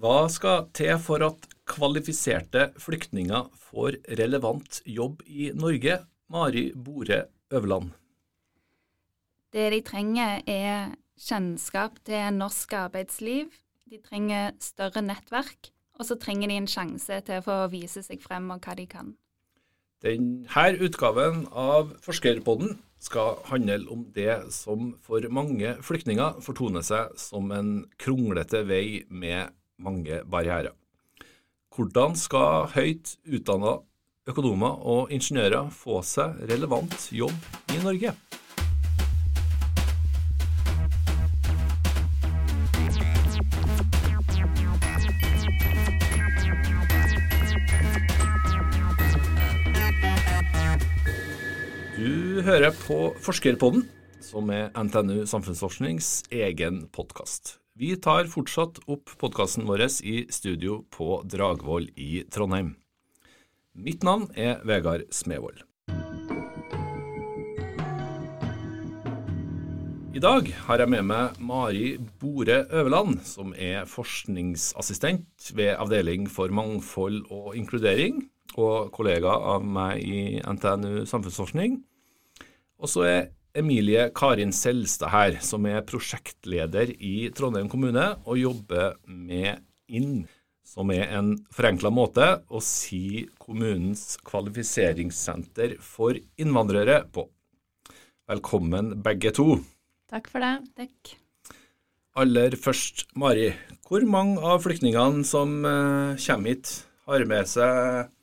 Hva skal til for at kvalifiserte flyktninger får relevant jobb i Norge? Mari Bore Øverland. Det de trenger, er kjennskap til norsk arbeidsliv. De trenger større nettverk, og så trenger de en sjanse til å få vise seg frem og hva de kan. Denne utgaven av Forskerpodden skal handle om det som for mange flyktninger fortoner seg som en kronglete vei med mange barrierer. Hvordan skal høyt utdanna økonomer og ingeniører få seg relevant jobb i Norge? Du hører på Forskerpodden, som er NTNU Samfunnsforsknings egen podkast. Vi tar fortsatt opp podkasten vår i studio på Dragvoll i Trondheim. Mitt navn er Vegard Smevold. I dag har jeg med meg Mari Bore Øverland, som er forskningsassistent ved Avdeling for mangfold og inkludering, og kollega av meg i NTNU Samfunnsforskning. Og så er Emilie Karin Selstad her, som er prosjektleder i Trondheim kommune og jobber med INN, som er en forenkla måte å si kommunens kvalifiseringssenter for innvandrere på. Velkommen begge to. Takk for det. Takk. Aller først, Mari. Hvor mange av flyktningene som eh, kommer hit, har med seg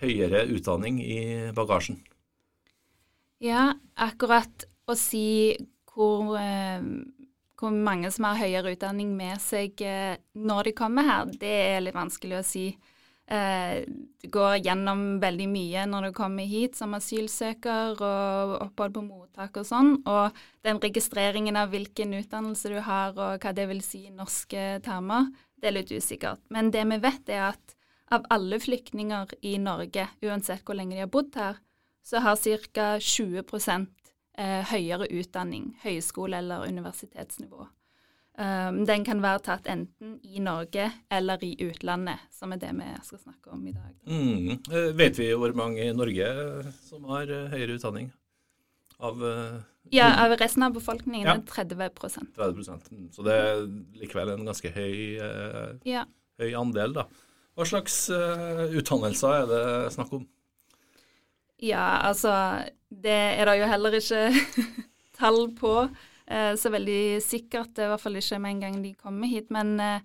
høyere utdanning i bagasjen? Ja, akkurat å si hvor, eh, hvor mange som har høyere utdanning med seg eh, når de kommer her, det er litt vanskelig å si. Eh, du går gjennom veldig mye når du kommer hit som asylsøker og opphold på mottak og sånn. Og den registreringen av hvilken utdannelse du har og hva det vil si i norske termer, det er litt usikkert. Men det vi vet er at av alle flyktninger i Norge, uansett hvor lenge de har bodd her, så har ca. 20 eh, høyere utdanning, høyskole- eller universitetsnivå. Um, den kan være tatt enten i Norge eller i utlandet, som er det vi skal snakke om i dag. Mm. Eh, vet vi hvor mange i Norge som har eh, høyere utdanning? Av eh, Ja, av resten av befolkningen Ja. er 30% 30 mm. Så det er likevel en ganske høy, eh, Ja. høy andel, da. Hva slags eh, utdannelser er det snakk om? Ja, altså Det er det jo heller ikke tall på eh, så veldig sikkert. I hvert fall ikke med en gang de kommer hit. Men eh,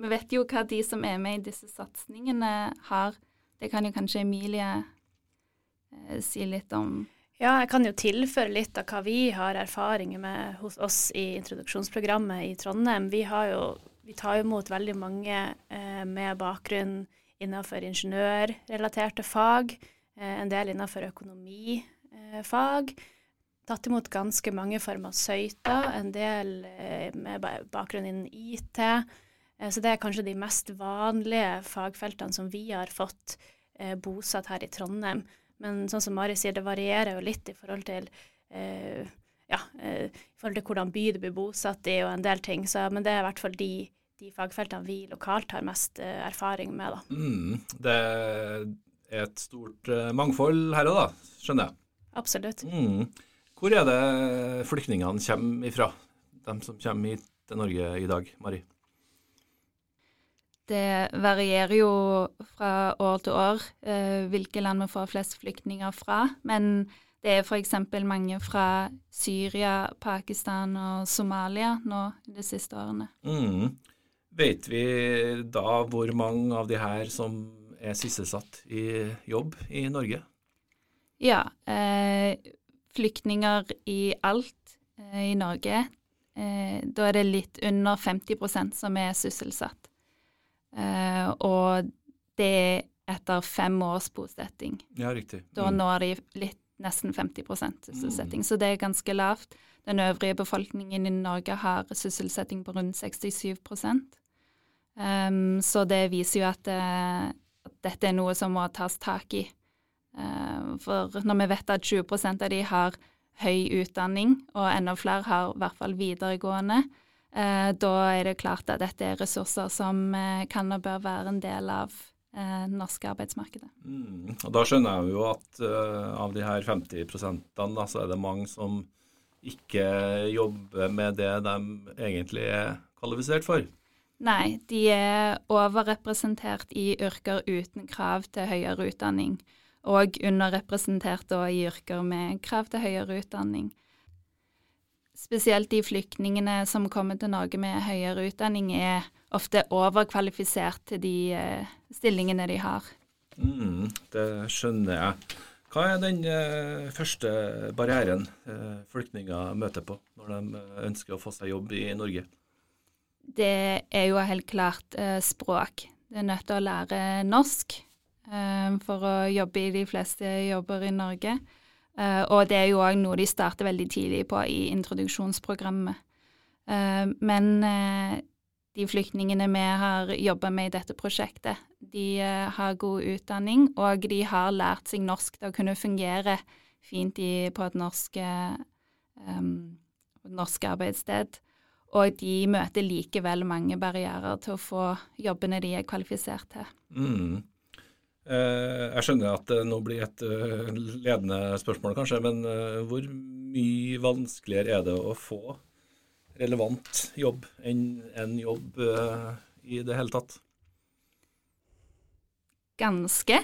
vi vet jo hva de som er med i disse satsingene har. Det kan jo kanskje Emilie eh, si litt om. Ja, jeg kan jo tilføre litt av hva vi har erfaringer med hos oss i introduksjonsprogrammet i Trondheim. Vi, jo, vi tar jo imot veldig mange eh, med bakgrunn innenfor ingeniørrelaterte fag, en del innenfor økonomifag. Tatt imot ganske mange farmasøyter, en del eh, med bakgrunn innen IT. Eh, så det er kanskje de mest vanlige fagfeltene som vi har fått eh, bosatt her i Trondheim. Men sånn som Mari sier, det varierer jo litt i forhold til eh, ja, eh, i forhold til hvordan by du blir bosatt i og en del ting. Så, men det er i hvert fall de, de fagfeltene vi lokalt har mest eh, erfaring med, da. Mm. Det et stort eh, mangfold her òg, da, skjønner jeg. Absolutt. Mm. Hvor er det flyktningene kommer ifra, de som kommer hit til Norge i dag, Mari? Det varierer jo fra år til år eh, hvilke land vi får flest flyktninger fra. Men det er f.eks. mange fra Syria, Pakistan og Somalia nå de siste årene. Mm. Vet vi da hvor mange av de her som er sysselsatt i jobb i Norge? Ja, eh, flyktninger i alt eh, i Norge, eh, da er det litt under 50% som er sysselsatt. Eh, og det er etter fem års bosetting. Ja, riktig. Da Mm. når de litt nesten 50 sysselsetting. Mm. så det er ganske lavt. Den øvrige befolkningen i Norge har sysselsetting på rundt 67 um, Så det viser jo at, eh, at dette er noe som må tas tak i. Eh, for når vi vet at 20% av de har høy utdanning, og enda flere har i hvert fall videregående, Eh, da er det klart at dette er ressurser som eh, kan og bør være en del av det norske arbeidsmarkedet. Mm. Og Da skjønner jeg jo at av de her 50 da, så er det mange som ikke jobber med det de egentlig er kvalifisert for. Nei, de er overrepresentert i yrker uten krav til høyere utdanning, og underrepresentert i yrker med krav til høyere utdanning spesielt de flyktningene som kommer til Norge med høyere utdanning, er ofte overkvalifisert til de uh, stillingene de har. Mm, det skjønner jeg. Hva er den uh, første barrieren uh, flyktninger møter på når de ønsker å få seg jobb i Norge? Det er jo helt klart språk. Du er nødt til å lære norsk for å jobbe i de fleste jobber i Norge. Eh, og det er jo òg noe de starter veldig tidlig på i introduksjonsprogrammet. Uh, men uh, de flyktningene vi har jobba med i dette prosjektet, de har god utdanning, og de har lært seg norsk til å kunne fungere fint i, på et norsk, norsk arbeidssted. Og de møter likevel mange barrierer til å få jobbene de er kvalifisert til. Mm. Eh, jeg skjønner at det nå blir et eh, ledende spørsmål, kanskje, men eh, hvor mye vanskeligere er det å få relevant jobb enn en jobb i det hele tatt? Ganske.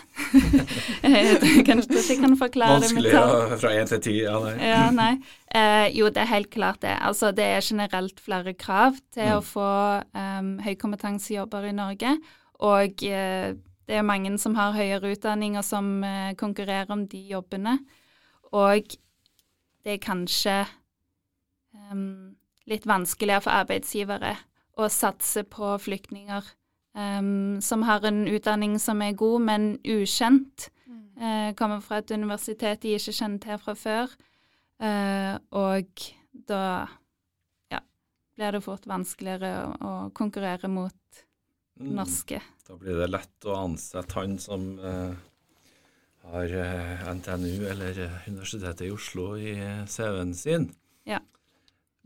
Kanskje ikke kan forklare det. Vanskelig fra én til ti? Ja, nei. ja, nei. Eh, jo, det er helt klart det. Altså, det er generelt flere krav til mm. å få um, høykompetansejobber i Norge. Og eh, det er mange som har høyere utdanning og som eh, konkurrerer om de jobbene. Og det er kanskje um, litt vanskeligere for arbeidsgivere å satse på flyktninger um, som har en utdanning som er god, men ukjent. Mm. Uh, kommer fra et universitet de ikke kjenner til fra før. Uh, og da ja, blir det fort vanskeligere å, å konkurrere mot mm. norske. Da blir det lett å ansette han som uh har NTNU eller Universitetet i Oslo i CV-en sin. Ja.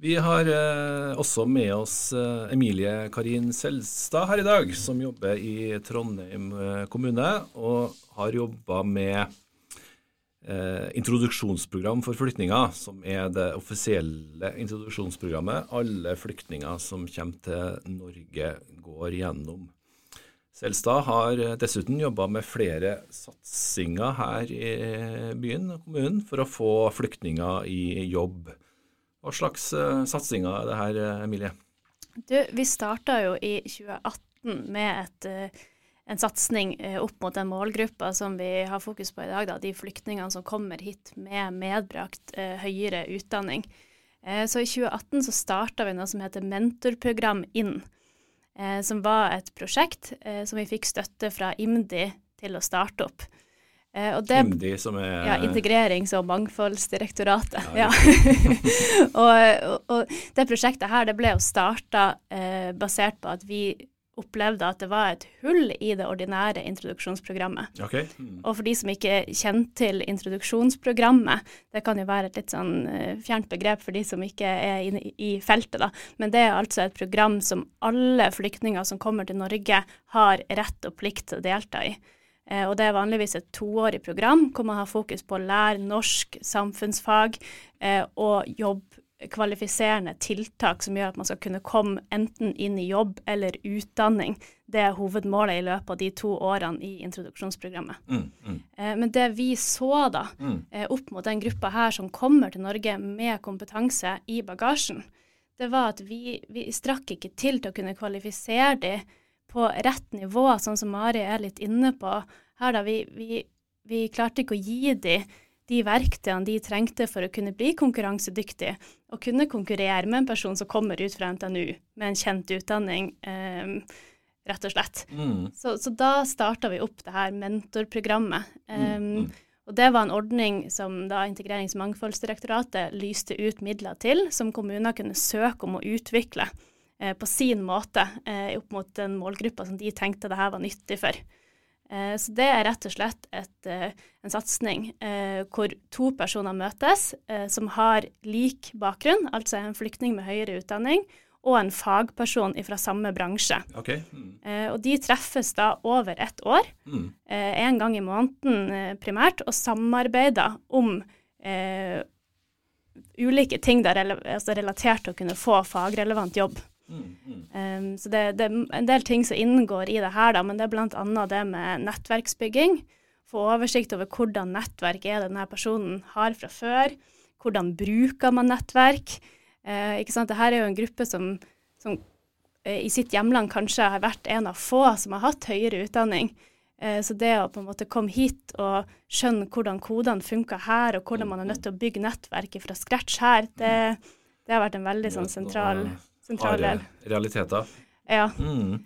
Vi har eh, også med oss eh, Emilie Karin Selstad her i dag, som jobber i Trondheim eh, kommune, og har jobba med introduksjonsprogram for flyktninger, som er det offisielle introduksjonsprogrammet alle flyktninger som kommer til Norge, går gjennom. Selstad har dessuten jobba med flere satsinger her i byen og kommunen for å få flyktninger i jobb. Hva slags uh, satsinger er det her, Emilie? Du, vi starta jo i 2018 med et, uh, en satsing uh, opp mot den målgruppa som vi har fokus på i dag, da, de flyktningene som kommer hit med medbrakt høyere utdanning. så i 2018 så starta vi noe som heter Mentorprogram inn eh, som var et prosjekt eh, som vi fikk støtte fra IMDi til å starte opp. Eh, det, IMDi, som er Ja, Integrerings- og mangfoldsdirektoratet. Ja, og, og, det prosjektet her det ble jo starta eh, basert på at vi opplevde at det var et hull i det ordinære introduksjonsprogrammet. Okay. Mm. Og for de som ikke kjenner til introduksjonsprogrammet, det kan jo være et litt sånn uh, fjernt begrep for de som ikke er inne i feltet, da, men det er altså et program som alle flyktninger som kommer til Norge, har rett og plikt til å delta i. Uh, og det er vanligvis et toårig program hvor man har fokus på å lære norsk, samfunnsfag uh, og jobbkvalifiserende tiltak som gjør at man skal kunne komme enten inn i jobb eller utdanning. Det er hovedmålet i løpet av de to årene i introduksjonsprogrammet. Mm, mm. Eh, men det vi så da, mm. eh, opp mot den gruppa her som kommer til Norge med kompetanse i bagasjen, det var at vi, vi strakk ikke til til å kunne kvalifisere dem på rett nivå, sånn som Mari er litt inne på. Her da, vi, vi, vi klarte ikke å gi dem de verktøyene de trengte for å kunne bli konkurransedyktige og kunne konkurrere med en person som kommer ut fra NTNU med en kjent utdanning, eh, rett og slett. Mm. Så, så, da starta vi opp det her mentorprogrammet. Um, mm. Og det var en ordning som da Integrerings- og mangfoldsdirektoratet lyste ut midler til, som kommuner kunne søke om å utvikle på sin måte eh, opp mot den målgruppa som de tenkte det her var nyttig for. Eh, så det er rett og slett et, eh, en satsing eh, hvor to personer møtes som har lik bakgrunn, altså en flyktning med høyere utdanning, og en fagperson fra samme bransje. Okay. Mm. Eh, og de treffes da over ett år, mm. eh, en gang i måneden eh, primært, og samarbeider om eh, ulike ting der, altså relatert til å kunne få fagrelevant jobb. Mm, mm. Um, så det, det, er en del ting som inngår i det her, da, men det er bl.a. det med nettverksbygging. Få oversikt over hvordan nettverk er det denne personen har fra før. Hvordan bruker man nettverk? Uh, ikke sant? Dette er jo en gruppe som, som uh, i sitt hjemland kanskje har vært en av få som har hatt høyere utdanning. Eh, så det å på en måte komme hit og skjønne hvordan kodene funker her, og hvordan man er nødt til å bygge nettverket fra scratch her, det, det har vært en veldig sånn sentral, sentral del. Realiteter. Ja. Mm.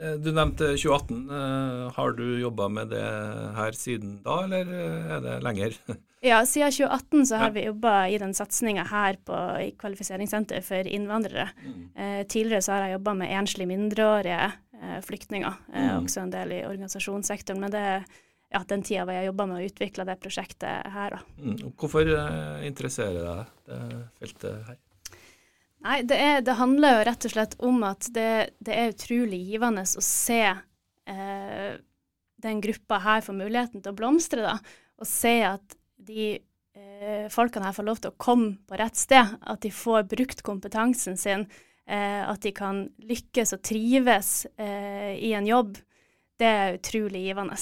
Eh, du nevnte 2018. Eh, har du jobba med det her siden da, eller er det lenger? Ja, siden 2018 så har ja. vi jobba i den satsinga her på Kvalifiseringssenter for innvandrere. Mm. Eh, tidligere så har jeg jobba med enslige mindreårige eh, flyktninger, eh, mm. også en del i organisasjonssektoren. Men det ja, den tida hvor jeg jobba med å utvikle det prosjektet her. Mm. Hvorfor eh, interesserer deg det feltet her? Nei, det, er, det, handler jo rett og slett om at det, det er utrolig givende å se eh, den gruppa her få muligheten til å blomstre, da. Og se at de eh, folkene her får lov til å komme på rett sted. At de får brukt kompetansen sin eh, at de kan lykkes og trives eh, i en jobb, det er utrolig givende.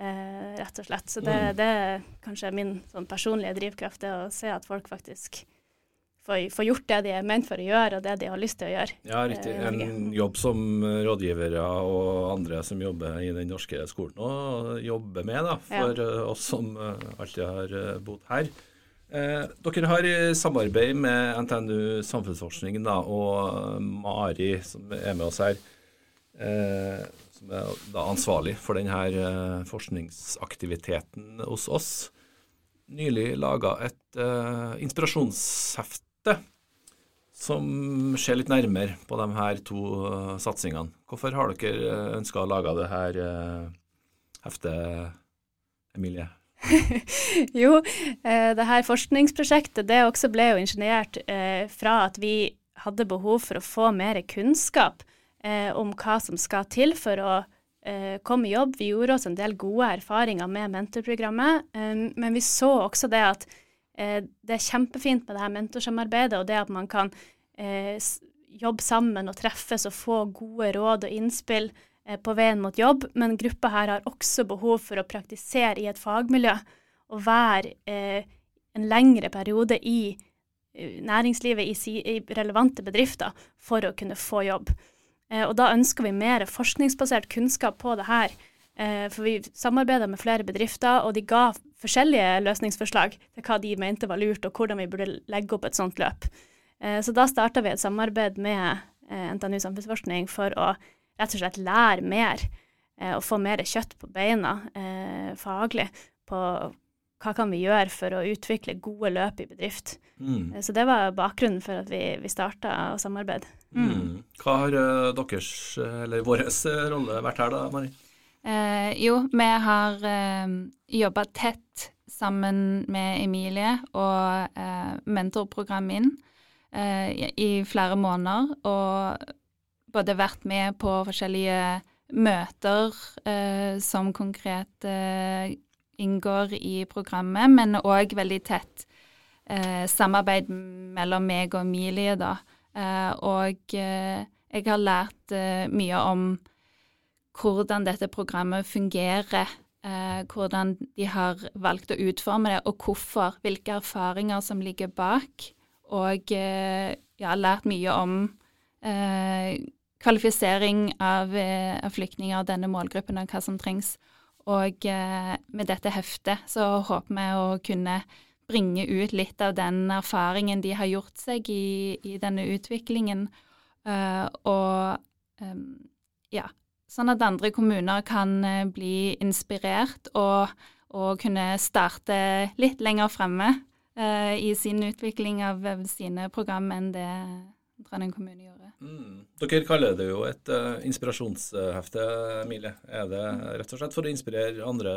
Eh, rett og slett. Så det, mm. det er kanskje min sånn personlige drivkraft, det å se at folk faktisk få gjort det de er ment for å gjøre, og det de har lyst til å gjøre. Ja, riktig. Eh, en jobb som rådgivere og andre som jobber i den norske skolen og jobber med, da, for ja. Eh, oss som alltid har bodd her. Eh, dere har i samarbeid med NTNU Samfunnsforskning da, og Mari, som er med oss her, eh, som er da ansvarlig for denne eh, forskningsaktiviteten hos oss, nylig laga et eh, inspirasjonshefte som ser litt nærmere på de her to uh, satsingene. Hvorfor har dere uh, ønska å lage det her uh, heftet, Emilie? jo, eh, det her forskningsprosjektet det også ble jo ingeniert eh, fra at vi hadde behov for å få mer kunnskap eh, om hva som skal til for å kom i jobb. Vi gjorde oss en del gode erfaringer med mentorprogrammet, eh, men vi så også det at eh, det er kjempefint med det her mentorsamarbeidet, og det at man kan jobbe sammen og treffes og få gode råd og innspill Eh, på veien mot jobb, men gruppa her har også behov for å praktisere i et fagmiljø og være eh, en lengre periode i næringslivet, i, si, i, relevante bedrifter, for å kunne få jobb. Eh, og da ønsker vi mer forskningsbasert kunnskap på det her. Eh, for vi samarbeida med flere bedrifter, og de ga forskjellige løsningsforslag til hva de mente var lurt, og hvordan vi burde legge opp et sånt løp. Eh, så da starta vi et samarbeid med NTNU Samfunnsforskning for å rett og slett lære mer eh, og få mer kjøtt på beina eh, faglig på hva kan vi gjøre for å utvikle gode løp i bedrift. Mm. Eh, så det var bakgrunnen for at vi, vi starta å samarbeide. Mm. Hva har deres, eller vår rolle vært her da, Mari? Eh, jo, vi har eh, jobba tett sammen med Emilie og eh, mentorprogrammet inn eh, i flere måneder. Og både vært med på forskjellige møter eh, som konkret eh, inngår i programmet, men òg veldig tett eh, samarbeid mellom meg og Emilie, da. Og jeg har lært mye om hvordan dette programmet fungerer. hvordan de har valgt å utforme det, og hvorfor. Hvilke erfaringer som ligger bak. Og jeg har lært mye om kvalifisering av, eh, av flyktninger og denne målgruppen og hva som trengs. Og eh, med dette heftet så håper vi å kunne bringe ut litt av den erfaringen de har gjort seg i, i denne utviklingen. Uh, og ja, sånn at andre kommuner kan uh, bli inspirert og, og, kunne starte litt lenger fremme uh, i sin utvikling av sine program enn det Trondheim kommune gjorde. Mm. Dere kaller det jo et uh, inspirasjonshefte, Emilie. Er det rett og slett for å inspirere andre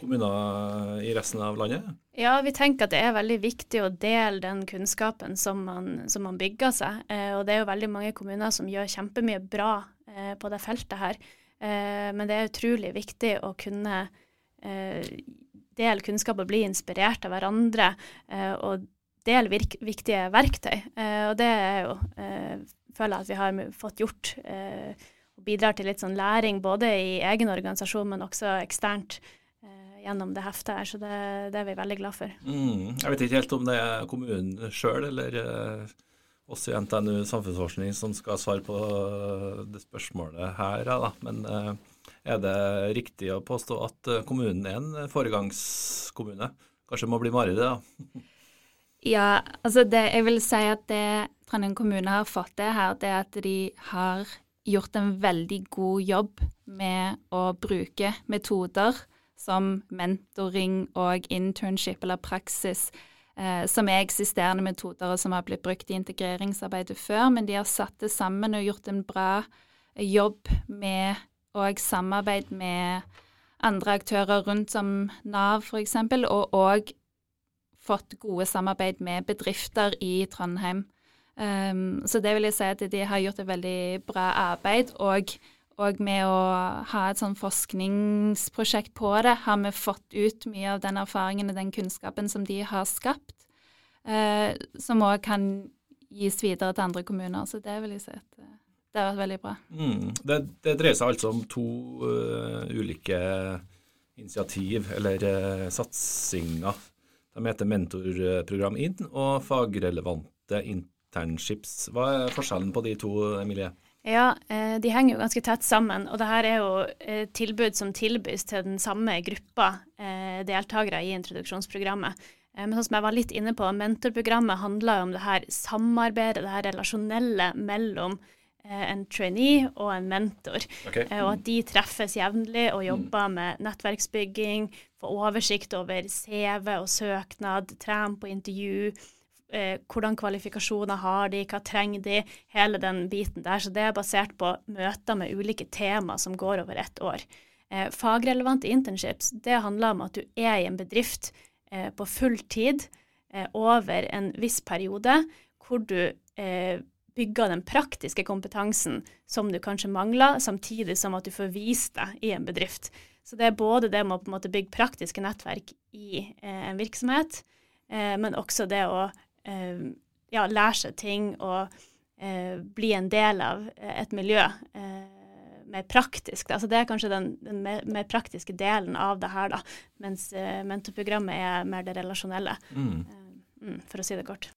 kommuner i resten av landet? Ja, vi tenker at det er veldig viktig å dele den kunnskapen som man, som man bygger seg. Eh, og det er jo veldig mange kommuner som gjør kjempemye bra eh, på det feltet her. Eh, men det er utrolig viktig å kunne eh, dele kunnskap og bli inspirert av hverandre. Eh, og dele viktige verktøy. Eh, og det er jo føler jeg at vi har fått gjort. og bidrar til litt sånn læring både i egen organisasjon, men også eksternt gjennom det heftet her, så det, det, er vi veldig glad for. Mm. Jeg vet ikke helt om det er kommunen sjøl eller eh, oss i NTNU Samfunnsforskning som skal svare på det spørsmålet her, da. men eh, er det riktig å påstå at eh, kommunen er en foregangskommune? Kanskje må bli Mari det, da? ja, altså det, jeg vil si at det Trondheim kommune har fått til her, det er at de har gjort en veldig god jobb med å bruke metoder som mentoring og internship eller praksis, eh, som er eksisterende metoder og som har blitt brukt i integreringsarbeidet før, men de har satt det sammen og gjort en bra jobb med og samarbeid med andre aktører rundt som Nav f.eks., og òg fått gode samarbeid med bedrifter i Trondheim. Um, så det vil jeg si at de har gjort et veldig bra arbeid. og og med å ha et sånn forskningsprosjekt på det, har vi fått ut mye av den erfaringen og den kunnskapen som de har skapt, eh, som òg kan gis videre til andre kommuner. Så det vil jeg si at eh, det har vært veldig bra. Mm. Det, det, dreier seg altså om to uh, ulike initiativ, eller uh, satsinger. De heter Mentorprogram inn og fagrelevante internships. Hva er forskjellen på de to, Emilie? Ja, eh, de henger jo ganske tett sammen. Og det her er jo eh, tilbud som tilbys til den samme gruppa eh, deltakere i introduksjonsprogrammet. Men sånn som jeg var litt inne på, mentorprogrammet handler jo om det her samarbeidet, det her relasjonelle mellom en trainee og en mentor. Okay. Og at de treffes jevnlig og jobber med nettverksbygging, får oversikt over CV og søknad, trener på intervju eh, hvordan kvalifikasjoner har de, hva trenger de, hele den biten der. Så det er basert på møter med ulike tema som går over ett år. Eh, fagrelevante internships det handler om at du er i en bedrift eh, på full tid eh, over en viss periode, hvor du eh, bygger den praktiske kompetansen som du kanskje mangler, samtidig som at du får vist deg i en bedrift. Så det er både det med å på en måte bygge praktiske nettverk i eh, en virksomhet, men også det å ja, lære seg ting og eh, bli en del av eh, et miljø mer praktisk. Altså det er kanskje den, den mer, mer, praktiske delen av det her, da. Mens uh, mentorprogrammet er mer det relasjonelle, mm. Uh, mm, for å si det kort.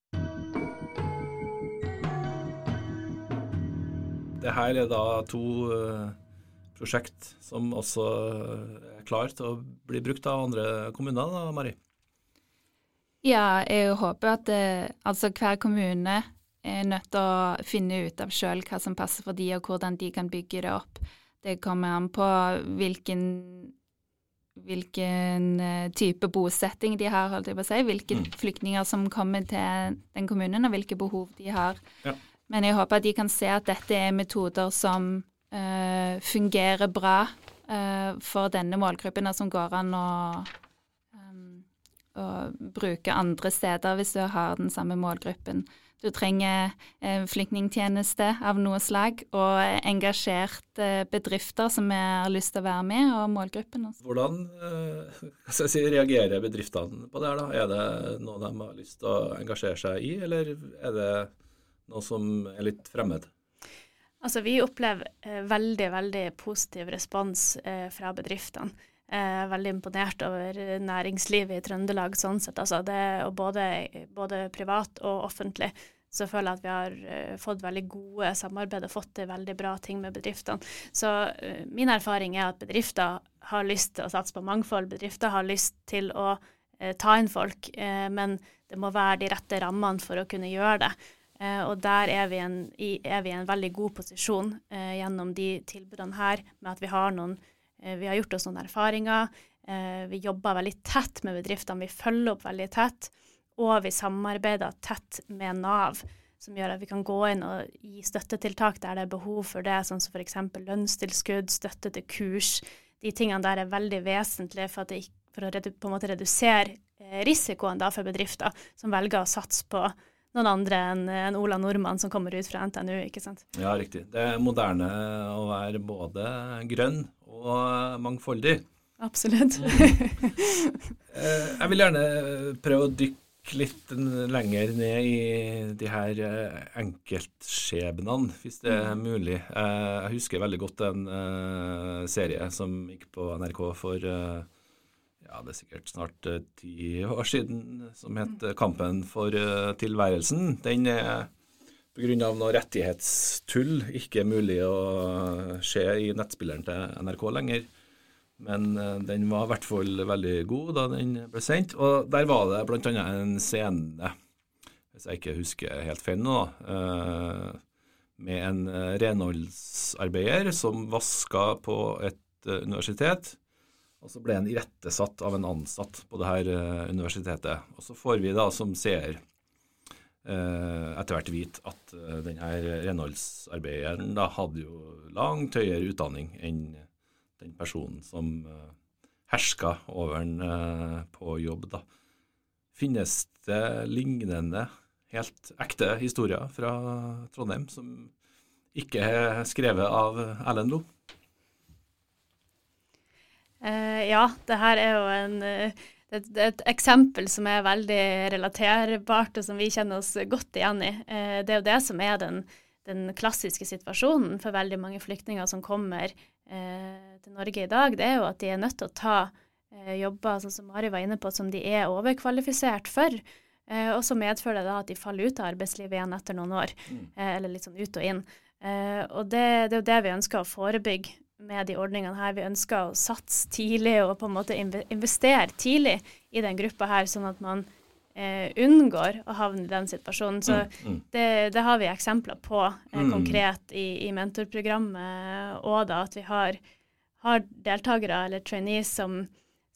Det her er da to uh, prosjekt som også er klare til å bli brukt av andre kommuner, da, Mari? Ja, jeg håper at det, eh, altså hver kommune er nødt til å finne ut av sjøl hva som passer for de, og hvordan de kan bygge det opp. Det kommer an på hvilken, hvilken eh, type bosetting de har, holdt jeg på å si. Hvilke mm. flyktninger som kommer til den kommunen, og hvilke behov de har. Ja. Men jeg håper at de kan se at dette er metoder som uh, fungerer bra uh, for denne målgruppen, og som går an å å bruke andre steder hvis du har den samme målgruppen. Du trenger eh, flyktningtjeneste av noe slag og engasjerte eh, bedrifter som har lyst til å være med, og målgruppen også. Hvordan eh, si, reagerer bedriftene på det her? da? Er det noe de har lyst til å engasjere seg i, eller er det noe som er litt fremmed? Altså, Vi opplever eh, veldig veldig positiv respons eh, fra bedriftene. Er veldig imponert over næringslivet i Trøndelag sånn sett. Altså det, og både, både, privat og offentlig så føler jeg at vi har uh, fått veldig gode samarbeid og fått til veldig bra ting med bedriftene. Så uh, min erfaring er at bedrifter har lyst til å satse på mangfold. Bedrifter har lyst til å uh, ta inn folk, men det må være de rette rammene for å kunne gjøre det. og der er vi, en, i, er vi i en veldig god posisjon gjennom de tilbudene her, med at vi har noen Eh, vi har gjort oss noen erfaringer. Eh, vi jobber veldig tett med bedriftene, vi følger opp veldig tett. Og vi samarbeider tett med Nav, som gjør at vi kan gå inn og gi støttetiltak der det er behov for det, sånn som f.eks. lønnstilskudd, støtte til kurs, de tingene der er veldig vesentlige for, det, for å på en måte redusere eh, risikoen da for bedrifter som velger å satse på noen andre enn en Ola Nordmann som kommer ut fra NTNU. ikke sant? Ja, riktig. Det er moderne å være både grønn og mangfoldig. Absolutt. Eh, jeg vil gjerne prøve å dykke litt lenger ned i de her eh, enkeltskjebnene, hvis det er mm. mulig. Eh, jeg husker veldig godt en serie som gikk på NRK for ja, det er sikkert snart ti år siden, som het mm. 'Kampen for tilværelsen'. Den er pga. noe rettighetstull ikke mulig å se i nettspilleren til NRK lenger. Men uh, den var i hvert fall veldig god da den ble sendt. Og der var det bl.a. en scene, hvis jeg ikke husker helt feil nå, uh, med en uh, renholdsarbeider som vaska på et universitet. Og så ble han irettesatt av en ansatt på det her universitetet. Og så får vi da som seer etter hvert vite at denne renholdsarbeideren da hadde jo langt høyere utdanning enn den personen som uh, herska over den på jobb. da. Finnes det lignende, helt ekte historier fra Trondheim som ikke er skrevet av Erlend Lo? Ja, det her er jo en et, et, eksempel som er veldig relaterbart, og som vi kjenner oss godt igjen i. det er jo det som er den, den klassiske situasjonen for veldig mange flyktninger som kommer eh, til Norge i dag, det er jo at de er nødt til å ta eh, jobber sånn som Mari var inne på, som de er overkvalifisert for. Eh, og så medfører det da at de faller ut av arbeidslivet igjen etter noen år, mm. Eh, eller litt sånn ut og inn. Eh, og det, det, er jo det vi ønsker å forebygge med de ordningene her. Vi ønsker å satse tidlig og på en måte investere tidlig i den gruppa her, sånn at man eh, unngår å havne i den situasjonen. Så mm, mm. Det, det, har vi eksempler på eh, mm. konkret i, i mentorprogrammet òg, da. At vi har, har, deltakere eller trainees som,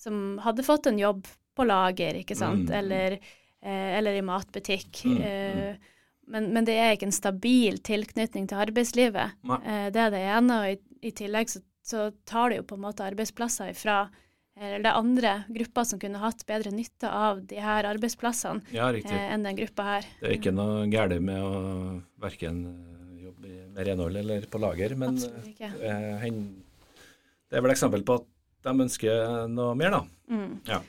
som, hadde fått en jobb på lager, ikke sant, mm. eller, eh, eller, i matbutikk. Eh, men, men, det er ikke en stabil tilknytning til arbeidslivet. Eh, det er det ene. Og i, i tillegg så, så, tar det jo på en måte arbeidsplasser ifra eller det er andre grupper som kunne hatt bedre nytte av de her arbeidsplassene ja, eh, enn den gruppa her. Det er ikke noe galt med å verken eh, jobbe med renhold eller på lager, men eh, det er vel eksempel på at de ønsker noe mer, da. Mm. Ja.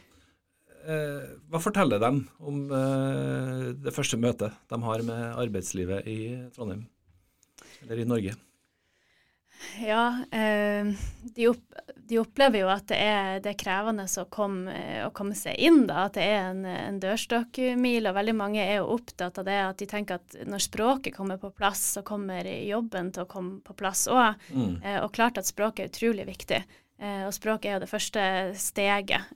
Eh, hva forteller de om eh, det første møtet de har med arbeidslivet i Trondheim, eller i Norge? Ja, eh, de, opp, de, opplever jo at det er, det er krevende å komme, eh, å komme, seg inn. da, At det er en, en dørstokkmil. Og veldig mange er jo opptatt av det at de tenker at når språket kommer på plass, så kommer jobben til å komme på plass òg. Mm. Eh, og klart at språket er utrolig viktig. Eh, og språket er jo det første steget.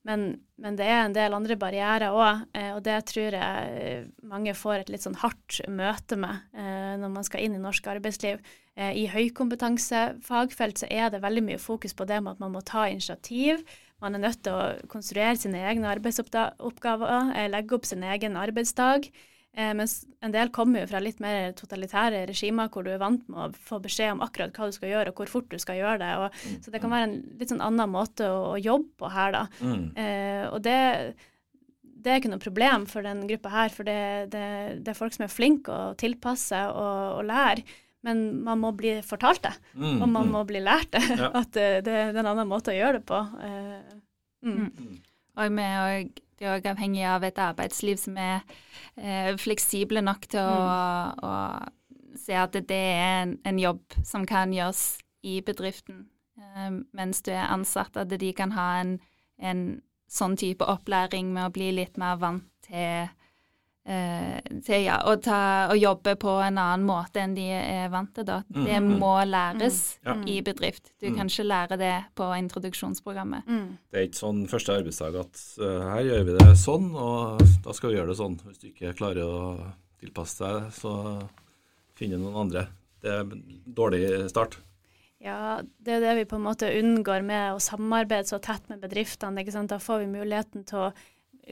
Men, men, det er en del andre barrierer òg, og det tror jeg mange får et litt sånn hardt møte med når man skal inn i norsk arbeidsliv. Eh, I høykompetansefagfelt så er det veldig mye fokus på det med at man må ta initiativ. Man er nødt til å konstruere sine egne arbeidsoppgaver, eh, legge opp sin egen arbeidsdag. Eh, mens en del kommer jo fra litt mer totalitære regimer hvor du er vant med å få beskjed om akkurat hva du skal gjøre og hvor fort du skal gjøre det. Og, mm. Så det kan være en litt sånn annen måte å, å jobbe på her, da. Mm. Eh, og det, det, er ikke noe problem for den gruppa her, for det, det, det er folk som er flinke å tilpasse og, og lære. Men man må bli fortalt det, mm. og man mm. må bli lært det. Ja. At det, det, er en annen måte å gjøre det på. Eh, mm. mm. Og vi er òg avhengig av et arbeidsliv som er eh, fleksible nok til å, mm. å, se at det er en, en, jobb som kan gjøres i bedriften, eh, mens du er ansatt. At de kan ha en, en sånn type opplæring med å bli litt mer vant til Eh, til ja, å, ta, å, jobbe på en annen måte enn de er vant til. Da. Mm, det mm. må læres mm. i bedrift. Du mm. kan ikke lære det på introduksjonsprogrammet. Mm. Det er ikke sånn første arbeidsdag at uh, her gjør vi det sånn, og da skal vi gjøre det sånn. Hvis du ikke klarer å tilpasse deg, så finne noen andre. Det er en dårlig start. Ja, det er det vi på en måte unngår med å samarbeide så tett med bedriftene. Da får vi muligheten til å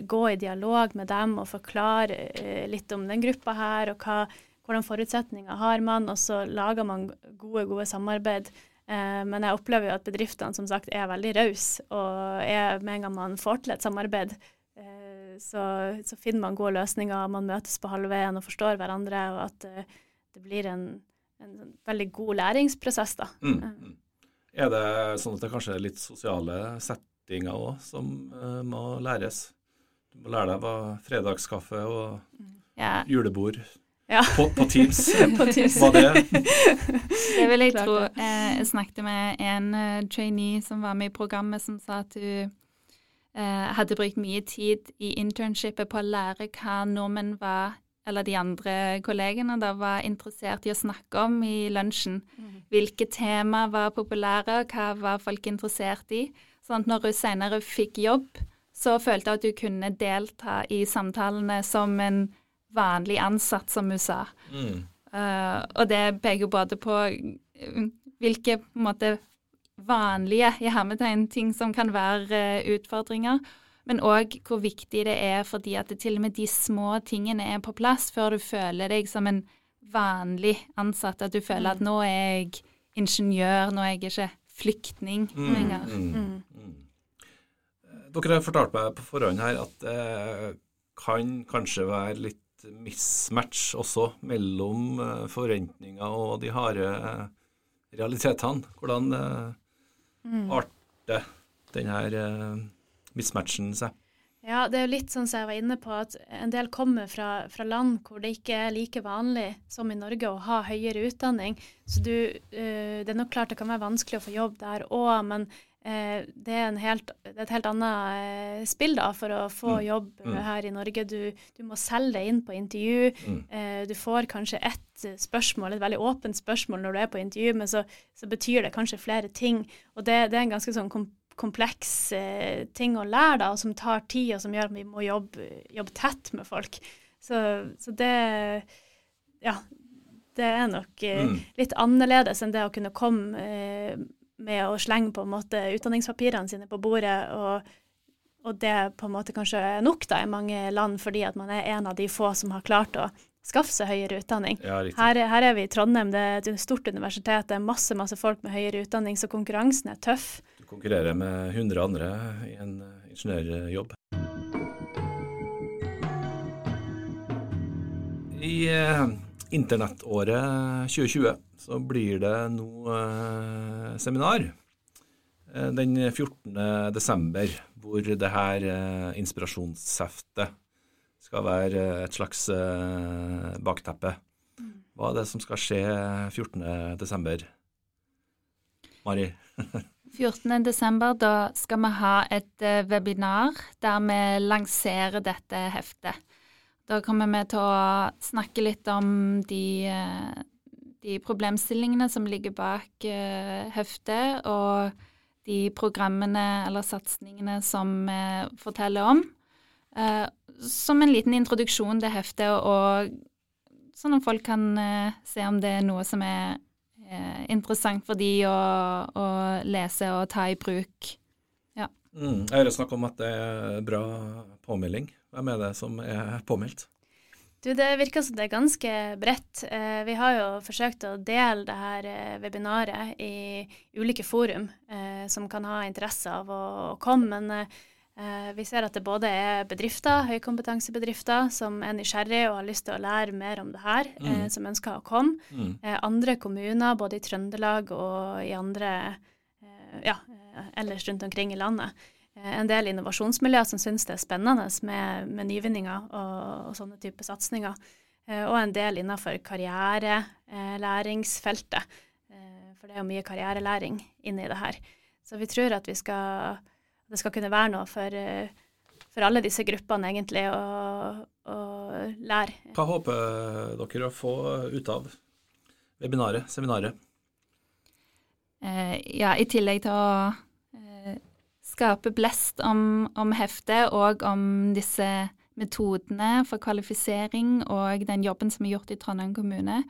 gå i dialog med dem og forklare eh, litt om den gruppa her, og hva, hvordan forutsetninger har man, og så lager man gode, gode samarbeid Eh, men jeg opplever jo at bedriftene som sagt er veldig rause, og er, med en gang man får til et samarbeid, eh, så, så, finner man gode løsninger. Man møtes på halvveien og forstår hverandre, og at eh, det blir en, en veldig god læringsprosess. da. Mm, mm. Er det sånn at det kanskje er litt sosiale settinger òg som må læres? Du må lære deg hva fredagskaffe og ja. julebord ja. På, på, Teams. på Teams. var det Det vil jeg tro. Eh, jeg snakket med en uh, trainee som var med i programmet, som sa at hun uh, hadde brukt mye tid i internshipet på å lære hva nordmenn var, eller de andre kollegene da, var interessert i å snakke om i lunsjen. Mm. Hvilke tema var populære, hva var folk interessert i. Sånn at når hun senere fikk jobb, så følte jeg at du kunne delta i samtalene som en vanlig ansatt, som hun sa. Mm. Uh, og det peker både på uh, hvilke på en måte vanlige i hermetegn ting som kan være uh, utfordringer, men òg hvor viktig det er fordi at det til og med de små tingene er på plass før du føler deg som en vanlig ansatt. At du føler at mm. nå er jeg ingeniør, nå er jeg ikke flyktning mm. lenger. Mm. Dere har fortalt meg på forhånd her at det kan kanskje være litt mismatch også mellom eh, forventninger og de harde realitetene. Hvordan uh, mm. arter denne mismatchen seg? Ja, det er jo litt sånn som jeg var inne på, at en del kommer fra, fra, land hvor det ikke er like vanlig som i Norge å ha høyere utdanning. Så du, det er nok klart det kan være vanskelig å få jobb der òg, men Eh, det, er helt, det, er et helt annet eh, spill da, for å få mm. jobb mm. her i Norge. Du, du, må selge deg inn på intervju. Mm. Eh, du får kanskje ett spørsmål, et veldig åpent spørsmål når du er på intervju, men så, så betyr det kanskje flere ting. Og det, det er en ganske sånn kompleks eh, ting å lære, da, og som tar tid, og som gjør at vi må jobbe, jobbe tett med folk. Så, så, det Ja. Det er nok eh, mm. litt annerledes enn det å kunne komme eh, med å slenge på en måte utdanningspapirene sine på bordet, og, og, det på en måte kanskje er nok da i mange land, fordi at man er en av de få som har klart å skaffe seg høyere utdanning. Ja, her, her, er vi i Trondheim, det er et stort universitet, det er masse masse folk med høyere utdanning, så konkurransen er tøff. Du konkurrerer med 100 andre i en ingeniørjobb. I eh, internettåret 2020 så blir det nå eh, seminar eh, den 14. desember, hvor det her eh, inspirasjonsheftet skal være et slags eh, bakteppe. Hva er det som skal skje 14. desember? Mari? 14. desember, da skal vi ha et uh, webinar der vi lanserer dette heftet. Da kommer vi til å snakke litt om de uh, de problemstillingene som ligger bak uh, heftet, og de programmene eller satsingene som vi forteller om. Uh, som en liten introduksjon til heftet, og sånn at folk kan uh, se om det er noe som er interessant for de å, å, lese og ta i bruk. Ja. Mm, jeg hører snakk om at det er bra påmelding. Hvem er det som er påmeldt? Du, Det virker som det er ganske bredt. Eh, vi har jo forsøkt å dele det her eh, webinaret i ulike forum eh, som kan ha interesse av å, komme. Men vi ser at det både er bedrifter, høykompetansebedrifter, som er nysgjerrige og har lyst til å lære mer om det her, mm. som ønsker å komme. Mm. Andre kommuner, både i Trøndelag og i andre ja, ellers rundt omkring i landet. Eh, en del innovasjonsmiljøer som syns det er spennende med, med nyvinninger og, og, sånne typer satsinger. Eh, og en del innenfor karrierelæringsfeltet. Eh, for det er jo mye karrierelæring inni det her. Så vi tror at vi skal, det skal kunne være noe for, for alle disse gruppene, egentlig, å, å lære. Hva håper dere å få ut av webinaret, seminaret? Eh, ja, i tillegg til å skape blest om, om heftet og om disse metodene for kvalifisering og den jobben som er gjort i Trondheim kommune,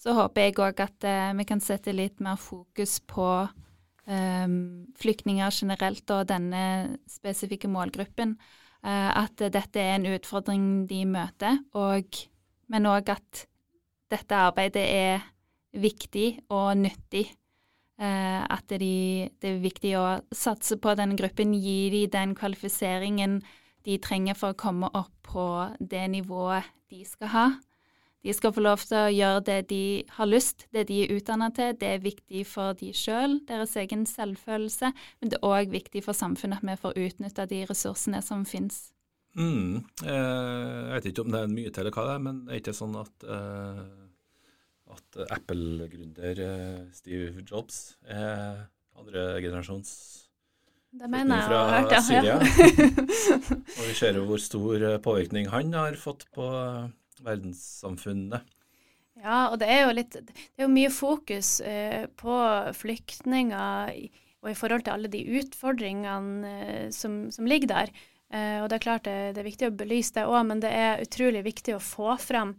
så håper jeg òg at eh, vi kan sette litt mer fokus på eh, flyktninger generelt og denne spesifikke målgruppen. Eh, at dette er en utfordring de møter, og, men òg at dette arbeidet er viktig og nyttig at de, det er viktig å satse på den gruppen, gi dem den kvalifiseringen de trenger for å komme opp på det nivået de skal ha. De skal få lov til å gjøre det de har lyst, det de er utdannet til. Det er viktig for de sjøl, deres egen selvfølelse, men det er òg viktig for samfunnet at vi får utnytta de ressursene som finnes. Mm. Eh, jeg vet ikke om det er mye til eller hva det er, men er ikke sånn at, uh, at Apple-gründer uh, Steve Jobs er andre generasjons det mener jeg har hørt, ja. Syria. og vi ser jo hvor stor påvirkning han har fått på verdenssamfunnet. Ja, og det er jo litt Det er jo mye fokus eh, på flyktninger og i forhold til alle de utfordringene eh, som, som, ligger der. Eh, og det er klart det, det, er viktig å belyse det òg, men det er utrolig viktig å få frem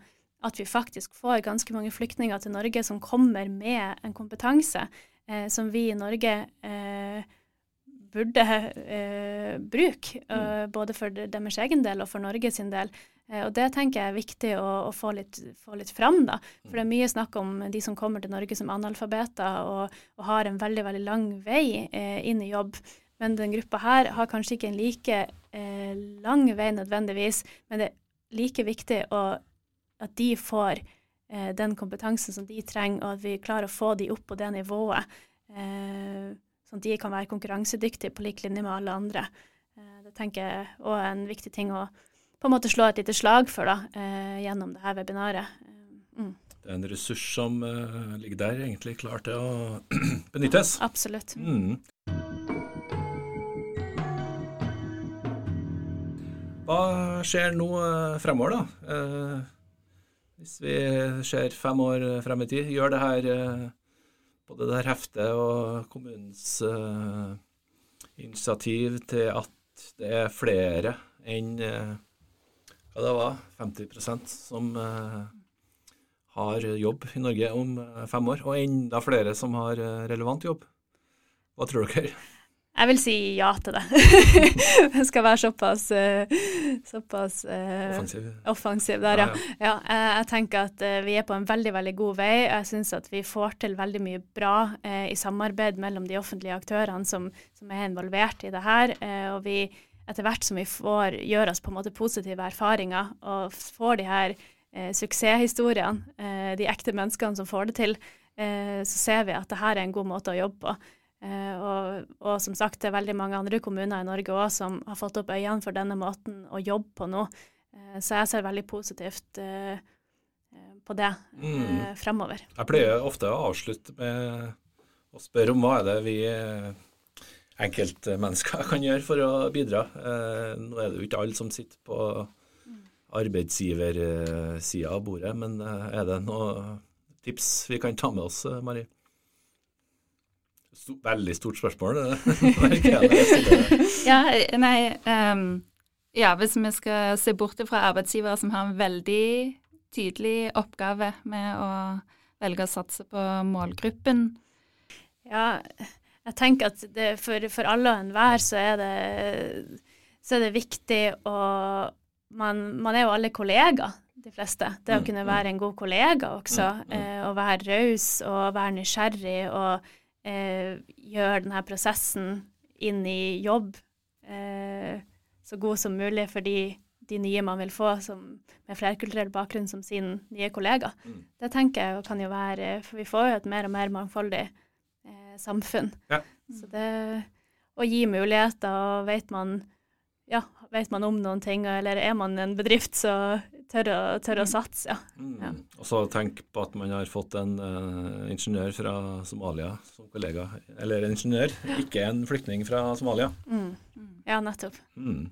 at vi faktisk får ganske mange flyktninger til Norge som kommer med en kompetanse eh, som vi i Norge eh, burde eh, bruke, mm. både for deres egen del og for Norge sin del. Eh, og Det tenker jeg er viktig å, å få, litt, få, litt, fram. da. For det er mye snakk om de som kommer til Norge som analfabeter og, og har en veldig veldig lang vei eh, inn i jobb. Men den gruppa her har kanskje ikke en like eh, lang vei nødvendigvis, men det er like viktig å, at de får eh, den kompetansen som de trenger, og at vi klarer å få de opp på det nivået. Eh, sånn at de kan være konkurransedyktige på lik linje med alle andre. Eh, det tenker jeg òg er en viktig ting å på en måte slå et lite slag for da, eh, gjennom det her webinaret. Eh, mm. Det er en ressurs som uh, ligger der, egentlig klar til å benyttes. Absolutt. Mm. Hva skjer nå fremover, da? Hvis vi ser fem år frem i tid, gjør det her både det her heftet og kommunens initiativ til at det er flere enn hva det var 50% som eh, har jobb i Norge om eh, fem år, og enda flere som har eh, relevant jobb. Hva tror dere? Jeg vil si ja til det. det skal være såpass, såpass uh, offensiv. offensiv. der, ja. ja, ja. ja jeg tenker at vi er på en veldig veldig god vei. Jeg syns at vi får til veldig mye bra i samarbeid mellom de offentlige aktørene som, som er involvert i det her. og vi etter hvert som vi får gjør oss på en måte positive erfaringer og får de her eh, suksesshistoriene, eh, de ekte menneskene som får det til, eh, så ser vi at det her er en god måte å jobbe på. Eh, og, og, som sagt, det er veldig mange andre kommuner i Norge òg som har fått opp øynene for denne måten å jobbe på nå. Eh, så jeg ser veldig positivt eh, på det mm. fremover. Jeg pleier ofte å avslutte med å spørre om hva er det vi enkeltmennesker kan gjøre for å bidra. Nå er det jo ikke alle som sitter på arbeidsgiversida av bordet, men er det noen tips vi kan ta med oss, eh, Mari? veldig stort spørsmål, det. ja, nei um, Ja, hvis vi skal se bort fra arbeidsgivere som har en veldig tydelig oppgave med å velge å satse på målgruppen Ja, jeg tenker at det, for, for, alle og enhver så er det, så er det viktig å man, man, er jo alle kollegaer, de fleste. Det å mm, kunne mm. være en god kollega også. Mm, eh, å være raus og være nysgjerrig og eh, gjøre denne prosessen inn i jobb eh, så god som mulig for de, de nye man vil få som, med flerkulturell bakgrunn som sin nye kollega. Det tenker jeg kan jo være For vi får jo et mer og mer mangfoldig samfunn. Ja. Så det å gi muligheter, og vet man, ja, vet man om noen ting, eller er man en bedrift, så tør å, tør å mm. satse, ja. Mm. ja. Og så tenk på at man har fått en uh, ingeniør fra Somalia som kollega. Eller en ingeniør, ikke en flyktning fra Somalia. Mm. Ja, nettopp. Mm.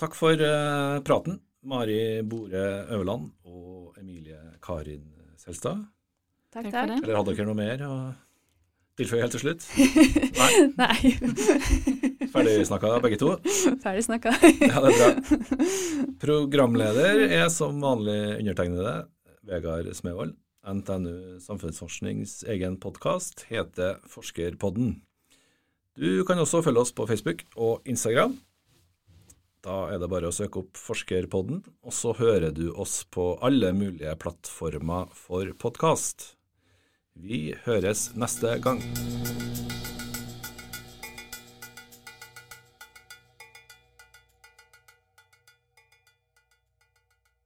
Takk for uh, praten, Mari Bore Øverland og Emilie Karin Selstad. Takk, takk. Eller hadde dere noe mer å tilføye helt til slutt? Nei. Nei. Ferdig snakka begge to? Ferdig snakka. ja, det er bra. Programleder er som vanlig undertegnede Vegard Smevold. NTNU Samfunnsforsknings egen podkast heter Forskerpodden. Du kan også følge oss på Facebook og Instagram. Da er det bare å søke opp Forskerpodden, og så hører du oss på alle mulige plattformer for podkast. Vi høres neste gang.